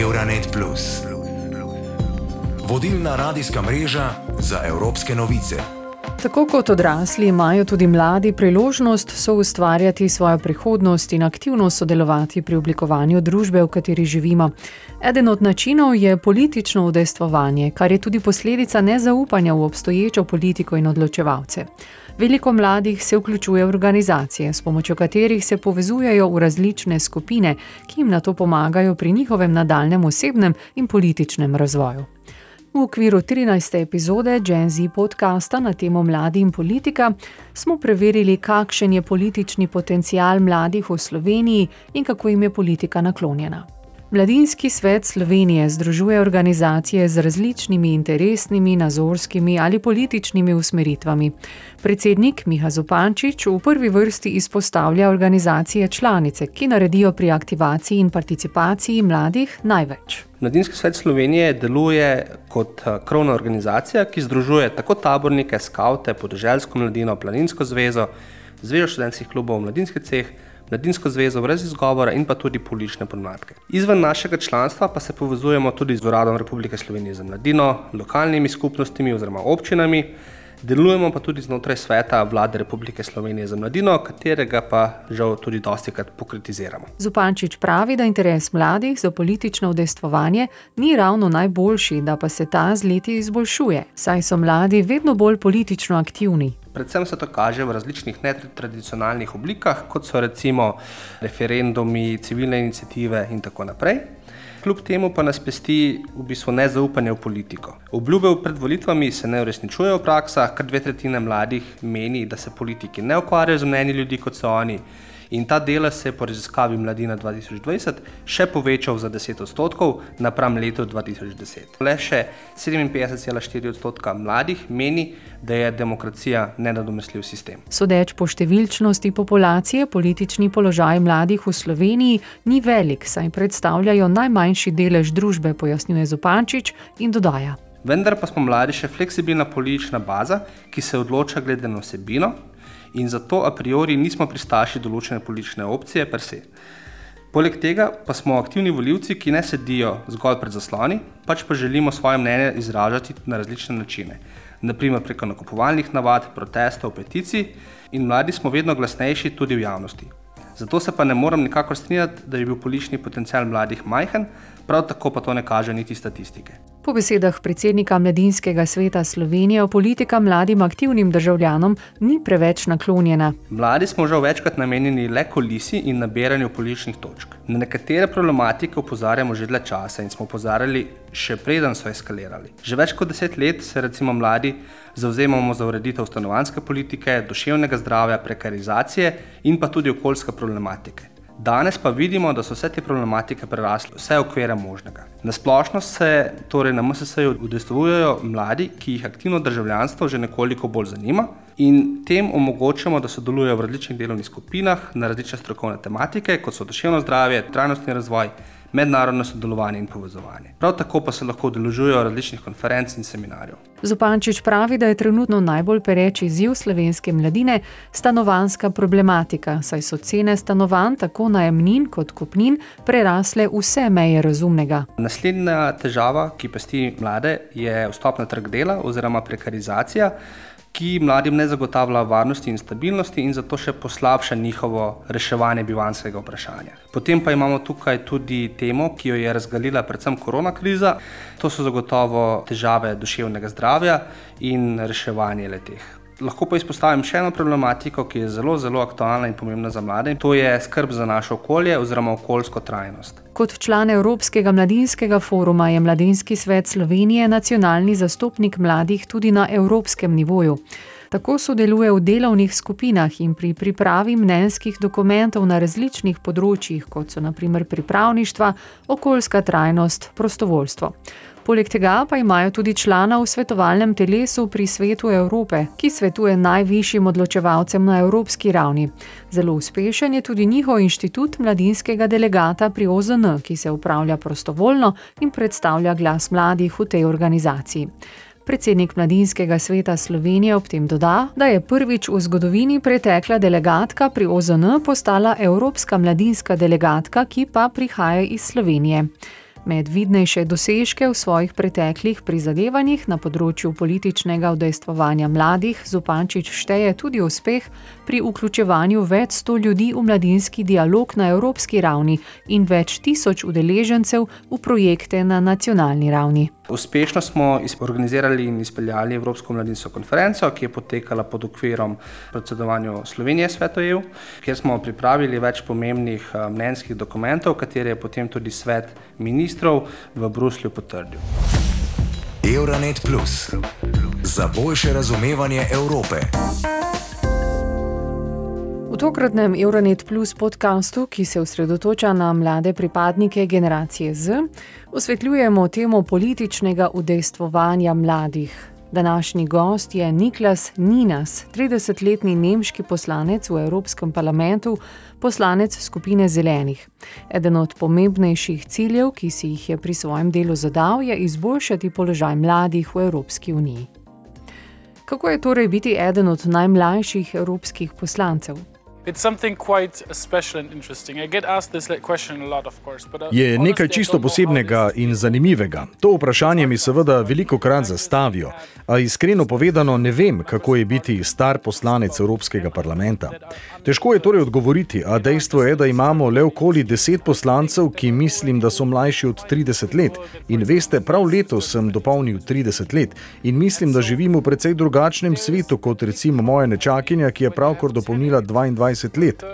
Euronet. Vodilna radijska mreža za evropske novice. Tako kot odrasli, imajo tudi mladi priložnost soustvarjati svojo prihodnost in aktivno sodelovati pri oblikovanju družbe, v kateri živimo. Eden od načinov je politično udejstvovanje, kar je tudi posledica nezaupanja v obstoječo politiko in odločevalce. Veliko mladih se vključuje v organizacije, s pomočjo katerih se povezujejo v različne skupine, ki jim na to pomagajo pri njihovem nadaljem osebnem in političnem razvoju. V okviru 13. epizode Gen Z podcasta na temo Mladi in politika smo preverili, kakšen je politični potencial mladih v Sloveniji in kako jim je politika naklonjena. Mladinski svet Slovenije združuje organizacije z različnimi interesnimi, nazorskimi ali političnimi usmeritvami. Predsednik Miha Zupančič v prvi vrsti izpostavlja organizacije članice, ki naredijo pri aktivaciji in participaciji mladih največ. Mladinski svet Slovenije deluje kot eh, krovna organizacija, ki združuje tako tabornike, skavte, podeželsko mladino, planinsko zvezo, zvezo študentskih klubov, mladinski ceh mladinsko zvezo brez izgovora in pa tudi politične problematike. Izven našega članstva pa se povezujemo tudi z Uradom Republike Slovenije za mladino, lokalnimi skupnostmi oziroma občinami, delujemo pa tudi znotraj sveta vlade Republike Slovenije za mladino, katerega pa žal tudi dosti krat pokritiziramo. Zupančič pravi, da interes mladih za politično udejstvovanje ni ravno najboljši, da pa se ta z leti izboljšuje, saj so mladi vedno bolj politično aktivni. Predvsem se to kaže v različnih netradicionalnih oblikah, kot so recimo referendumi, civilne inicijative in tako naprej. Kljub temu pa nas pesti v bistvu nezaupanje v politiko. Obljube pred volitvami se ne uresničujejo v praksah, kar dve tretjine mladih meni, da se politiki ne ukvarjajo z mnenji ljudi kot so oni. In ta delež se je po raziskavi Mladina 2020 še povečal za 10 odstotkov napram letu 2010. Le še 57,4 odstotka mladih meni, da je demokracija nenadomestljiv sistem. Sodeč po številčnosti populacije, politični položaj mladih v Sloveniji ni velik, saj predstavljajo najmanjši delež družbe, pojasnjuje Zupančič in dodaja. Vendar pa smo mladi še fleksibilna politična baza, ki se odloča glede na vsebino, in zato a priori nismo pristaši določene politične opcije per se. Poleg tega pa smo aktivni voljivci, ki ne sedijo zgolj pred zasloni, pač pa želimo svoje mnenje izražati na različne načine, naprimer preko nakupovalnih navad, protestov, peticij, in mladi smo vedno glasnejši tudi v javnosti. Zato se pa ne morem nikakor strinjati, da je bil politični potencial mladih majhen, prav tako pa to ne kaže niti statistike. Po besedah predsednika Mladinskega sveta Slovenije, politika mladim aktivnim državljanom ni preveč naklonjena. Mladi smo že večkrat namenjeni le kolisi in nabiranju političnih točk. Na nekatere problematike opozarjamo že dlje časa in smo opozarjali še preden so eskalirali. Že več kot deset let se recimo mladi zauzemamo za ureditev stanovanske politike, duševnega zdravja, prekarizacije in pa tudi okoljske problematike. Danes pa vidimo, da so vse te problematike prerasle vse okvire možnega. Na splošno se torej na MSS-ju udejstvujejo mladi, ki jih aktivno državljanstvo že nekoliko bolj zanima in tem omogočamo, da sodelujejo v različnih delovnih skupinah na različne strokovne tematike, kot so duševno zdravje, trajnostni razvoj, mednarodno sodelovanje in povezovanje. Prav tako pa se lahko udeležujejo različnih konferenc in seminarjev. Zupančič pravi, da je trenutno najbolj pereč izziv slovenske mladine stanovanska problematika, saj so cene stanovanj tako najemnin kot kupnin prerasle vse meje razumnega. Naslednja težava, ki pesti mlade, je vstop na trg dela oziroma prekarizacija ki mladim ne zagotavlja varnosti in stabilnosti in zato še poslabša njihovo reševanje bivanskega vprašanja. Potem pa imamo tukaj tudi temo, ki jo je razgalila predvsem korona kriza, to so zagotovo težave duševnega zdravja in reševanje leteh. Lahko pa izpostavim še eno problematiko, ki je zelo, zelo aktualna in pomembna za mlade, in to je skrb za naše okolje oziroma okoljsko trajnost. Kot član Evropskega mladinskega foruma je Mladinski svet Slovenije nacionalni zastopnik mladih tudi na evropskem nivoju. Tako sodeluje v delovnih skupinah in pri pripravi mnenjskih dokumentov na različnih področjih, kot so naprimer pripravništva, okoljska trajnost, prostovoljstvo. Poleg tega pa imajo tudi člana v svetovalnem telesu pri svetu Evrope, ki svetuje najvišjim odločevalcem na evropski ravni. Zelo uspešen je tudi njihov inštitut mladinskega delegata pri OZN, ki se upravlja prostovoljno in predstavlja glas mladih v tej organizaciji. Predsednik Mladinskega sveta Slovenije ob tem doda, da je prvič v zgodovini pretekla delegatka pri OZN postala Evropska mladinska delegatka, ki pa prihaja iz Slovenije. Med vidnejše dosežke v svojih preteklih prizadevanjih na področju političnega udejstvovanja mladih Zupančič šteje tudi uspeh pri vključevanju več sto ljudi v mladinski dialog na evropski ravni in več tisoč udeležencev v projekte na nacionalni ravni. Uspešno smo organizirali in izpeljali Evropsko mladinsko konferenco, ki je potekala pod okvirom predsedovanja Slovenije svetu EU, kjer smo pripravili več pomembnih eh, mnenjskih dokumentov, katere je potem tudi svet ministrov v Bruslju potrdil. Euronet Plus za boljše razumevanje Evrope. V tokratnem Euronet Plus podkastu, ki se osredotoča na mlade pripadnike generacije Z, osvetljujemo temo političnega udejstvovanja mladih. Današnji gost je Niklas Ninas, 30-letni nemški poslanec v Evropskem parlamentu, poslanec skupine Zelenih. Eden od pomembnejših ciljev, ki si jih je pri svojem delu zadal, je izboljšati položaj mladih v Evropski uniji. Kako je torej biti eden od najmlajših evropskih poslancev? Je nekaj čisto posebnega in zanimivega. To vprašanje mi seveda veliko krat zastavijo, a iskreno povedano ne vem, kako je biti star poslanec Evropskega parlamenta. Težko je torej odgovoriti, a dejstvo je, da imamo le okoli deset poslancev, ki mislim, da so mlajši od 30 let. In veste, prav letos sem dopolnil 30 let in mislim, da živim v precej drugačnem svetu kot recimo moja nečakinja, ki je pravkar dopolnila 22. 20 let.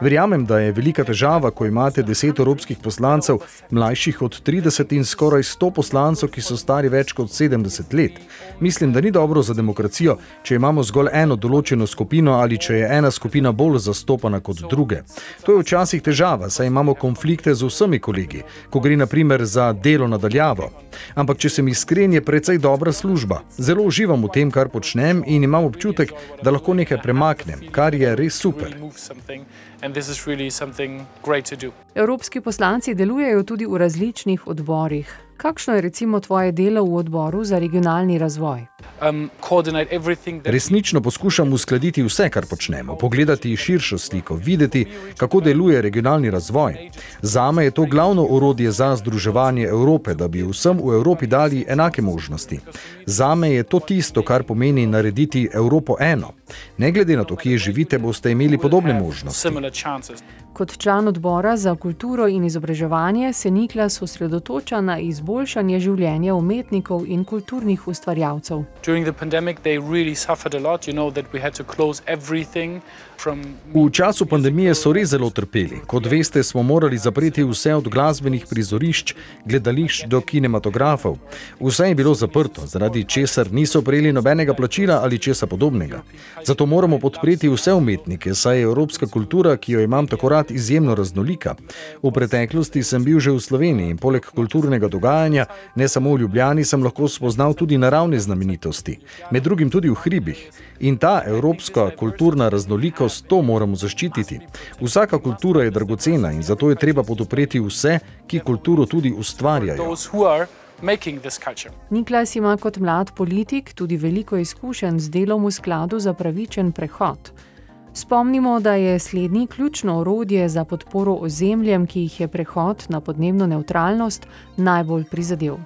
Verjamem, da je velika težava, ko imate 10 evropskih poslancev, mlajših od 30 in skoraj 100 poslancev, ki so stari več kot 70 let. Mislim, da ni dobro za demokracijo, če imamo zgolj eno določeno skupino ali če je ena skupina bolj zastopana kot druge. To je včasih težava, saj imamo konflikte z vsemi kolegi, ko gre naprimer za delo nadaljavo. Ampak, če sem iskren, je precej dobra služba. Zelo uživam v tem, kar počnem in imam občutek, da lahko nekaj premaknem, kar je res super. Evropski poslanci delujejo tudi v različnih odborih. Kakšno je recimo tvoje delo v odboru za regionalni razvoj? Um, Resnično poskušam uskladiti vse, kar počnemo, pogledati širšo sliko, videti, kako deluje regionalni razvoj. Zame je to glavno orodje za združevanje Evrope, da bi vsem v Evropi dali enake možnosti. Zame je to tisto, kar pomeni narediti Evropo eno. Ne glede na to, kje živite, boste imeli podobne možnosti. Kot član odbora za kulturo in izobraževanje se Niklas osredotoča na izboljšanje življenja umetnikov in kulturnih ustvarjalcev. V času pandemije so res zelo trpeli. Kot veste, smo morali zapreti vse od glasbenih prizorišč, gledališč do kinematografov. Vse je bilo zaprto, zaradi česar niso prejeli nobenega plačila ali česa podobnega. Zato moramo podpreti vse umetnike, saj je evropska kultura, ki jo imam tako rad, izjemno raznolika. V preteklosti sem bil že v Sloveniji in poleg kulturnega dogajanja, ne samo v Ljubljani, sem lahko spoznal tudi naravne znamenitosti, med drugim tudi v hribih. In ta evropska kulturna raznolikost, to moramo zaščititi. Vsaka kultura je dragocena in zato je treba podpreti vse, ki kulturo tudi ustvarjajo. Niklas ima kot mlad politik tudi veliko izkušenj z delom v skladu za pravičen prehod. Spomnimo, da je slednji ključno orodje za podporo ozemljem, ki jih je prehod na podnebno neutralnost najbolj prizadel.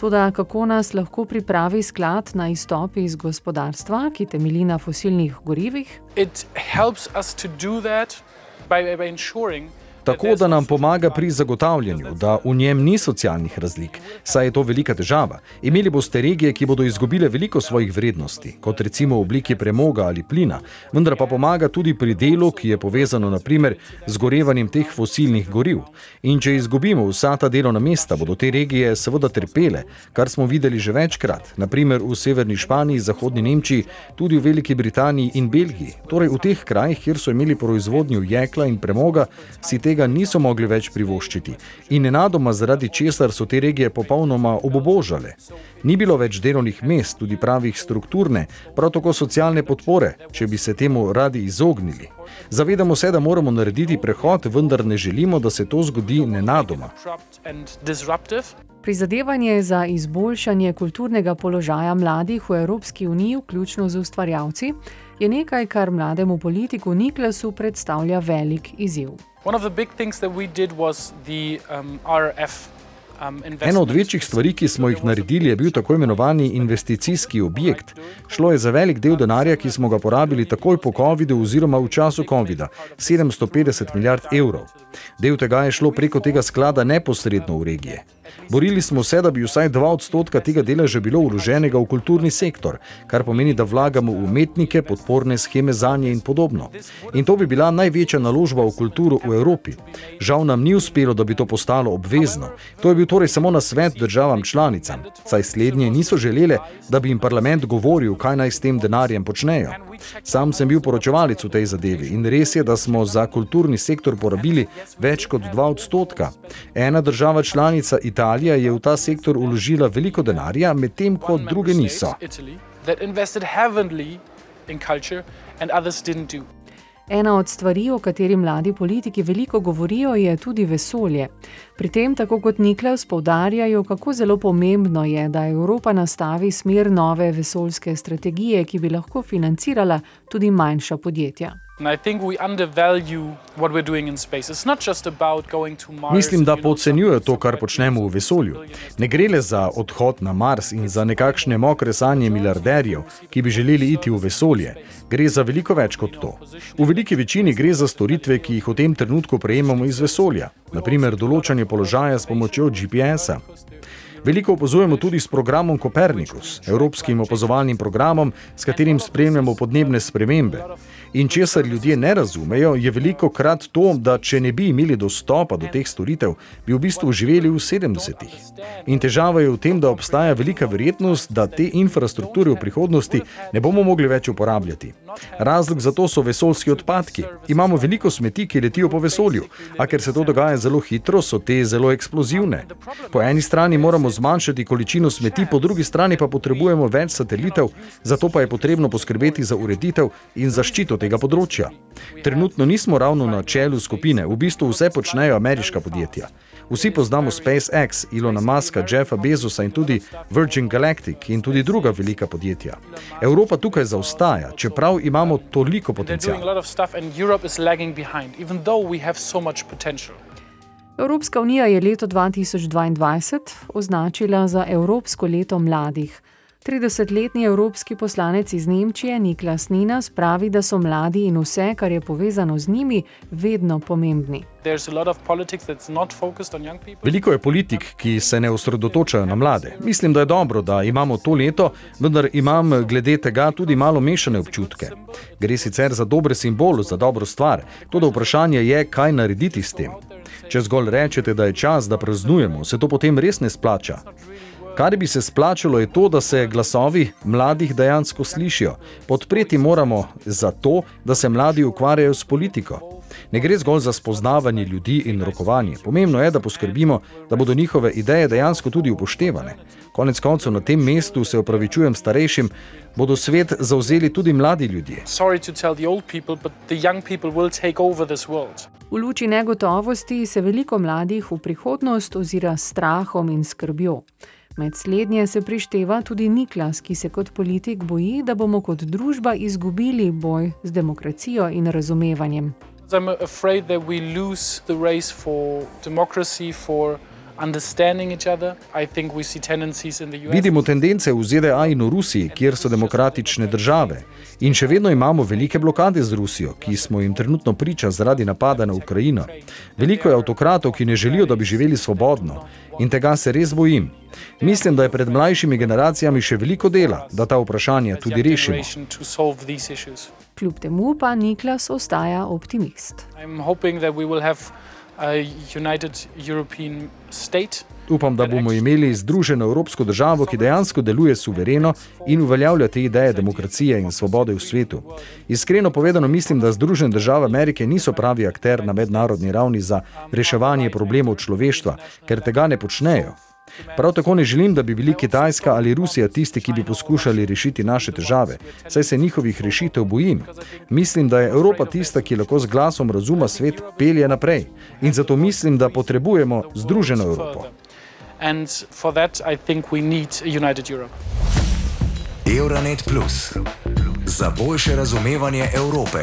Toda kako nas lahko pripravi sklad na izstop iz gospodarstva, ki temelji na fosilnih gorivih? Tako da nam pomaga pri zagotavljanju, da v njem ni socialnih razlik, saj je to velika težava. Imeli boste regije, ki bodo izgubile veliko svojih vrednosti, kot recimo v obliki premoga ali plina, vendar pa pomaga tudi pri delu, ki je povezano naprimer z gorevanjem teh fosilnih goriv. In če izgubimo vsa ta delovna mesta, bodo te regije seveda trpele, kar smo videli že večkrat, naprimer v severni Španiji, zahodni Nemčiji, tudi v Veliki Britaniji in Belgiji. Torej v teh krajih, kjer so imeli proizvodnjo jekla in premoga, si te tega niso mogli več privoščiti in nenadoma zaradi česar so te regije popolnoma obobožale. Ni bilo več delovnih mest, tudi pravih strukturne, prav tako socialne podpore, če bi se temu radi izognili. Zavedamo se, da moramo narediti prehod, vendar ne želimo, da se to zgodi nenadoma. Prizadevanje za izboljšanje kulturnega položaja mladih v Evropski uniji, vključno z ustvarjalci, je nekaj, kar mlademu politiku Niklasu predstavlja velik izziv. One of the big things that we did was the um, RF Ena od večjih stvari, ki smo jih naredili, je bil tako imenovani investicijski objekt. Šlo je za velik del denarja, ki smo ga porabili takoj po COVID-u oziroma v času COVID-a - 750 milijard evrov. Del tega je šlo preko tega sklada neposredno v regije. Borili smo se, da bi vsaj 2 odstotka tega deleža bilo uloženega v kulturni sektor, kar pomeni, da vlagamo v umetnike, podporne scheme za nje in podobno. In to bi bila največja naložba v kulturo v Evropi. Žal nam ni uspelo, da bi to postalo obvezno. To je bil torej samo na svet državam članicam, saj slednje niso želele, da bi jim parlament govoril, kaj naj s tem denarjem počnejo. Sam sem bil poročevalec v tej zadevi in res je, da smo za kulturni sektor porabili več kot 2 odstotka. Ena država članica Italija je v ta sektor uložila veliko denarja, medtem ko druge niso. Ena od stvari, o kateri mladi politiki veliko govorijo, je tudi vesolje. Pri tem, tako kot Niklaus, poudarjajo, kako zelo pomembno je, da Evropa nastavi smer nove vesoljske strategije, ki bi lahko financirala tudi manjša podjetja. Mislim, da podcenjujejo to, kar počnemo v vesolju. Ne gre le za odhod na Mars in za nekakšne mokre sanje milijarderjev, ki bi želeli iti v vesolje. Gre za veliko več kot to. V veliki večini gre za storitve, ki jih v tem trenutku prejemamo iz vesolja, naprimer določanje položaja s pomočjo GPS-a. Veliko opazujemo tudi s programom Copernicus, evropskim opazovalnim programom, s katerim spremljamo podnebne spremembe. In česar ljudje ne razumejo, je veliko krat to, da če ne bi imeli dostopa do teh storitev, bi v bistvu živeli v 70-ih. In težava je v tem, da obstaja velika verjetnost, da te infrastrukture v prihodnosti ne bomo mogli več uporabljati. Razlog za to so vesoljski odpadki. Imamo veliko smeti, ki letijo po vesolju, a ker se to dogaja zelo hitro, so te zelo eksplozivne. Po eni strani moramo zmanjšati količino smeti, po drugi strani pa potrebujemo več satelitev, zato pa je potrebno poskrbeti za ureditev in zaščito tega področja. Trenutno nismo ravno na čelu skupine, v bistvu vse počnejo ameriška podjetja. Vsi poznamo SpaceX, Ilona Muska, Jeffa Bezosa in tudi Virgin Galactic in tudi druga velika podjetja. Evropa tukaj zaostaja, čeprav imamo toliko potencijala. Evropska unija je leto 2022 označila za Evropsko leto mladih. 30-letni evropski poslanec iz Nemčije Niklas Ninas pravi, da so mladi in vse, kar je povezano z njimi, vedno pomembni. Veliko je politik, ki se ne osredotočajo na mlade. Mislim, da je dobro, da imamo to leto, vendar imam glede tega tudi malo mešane občutke. Gre sicer za dobre simbole, za dobro stvar, tudi vprašanje je, kaj narediti s tem. Če zgolj rečete, da je čas, da praznujemo, se to potem res ne splača. Kar bi se splačalo, je to, da se glasovi mladih dejansko slišijo. Podpreti moramo za to, da se mladi ukvarjajo s politiko. Ne gre zgolj za spoznavanje ljudi in rokovanje. Pomembno je, da poskrbimo, da bodo njihove ideje dejansko tudi upoštevane. Konec koncev na tem mestu se opravičujem starejšim, bodo svet zauzeli tudi mladi ljudje. V luči negotovosti se veliko mladih v prihodnost ozira s strahom in skrbjo. Med slednje se prišteva tudi Niklas, ki se kot politik boji, da bomo kot družba izgubili boj z demokracijo in razumevanjem. Vidimo tendence v ZDA in v Rusiji, kjer so demokratične države. In še vedno imamo velike blokade z Rusijo, ki smo jim trenutno priča zaradi napada na Ukrajino. Veliko je avtokratov, ki ne želijo, da bi živeli svobodno. In tega se res bojim. Mislim, da je pred mlajšimi generacijami še veliko dela, da ta vprašanja tudi rešimo. Kljub temu pa Niklas ostaja optimist. Upam, da bomo imeli združeno evropsko državo, ki dejansko deluje suvereno in uveljavlja te ideje demokracije in svobode v svetu. Iskreno povedano, mislim, da Združene države Amerike niso pravi akter na mednarodni ravni za reševanje problemov človeštva, ker tega ne počnejo. Prav tako ne želim, da bi bili Kitajska ali Rusija tisti, ki bi poskušali rešiti naše težave, saj se njihovih rešitev bojim. Mislim, da je Evropa tista, ki lahko z glasom razuma svet pelje naprej. In zato mislim, da potrebujemo združeno Evropo. Euronet Plus za boljše razumevanje Evrope.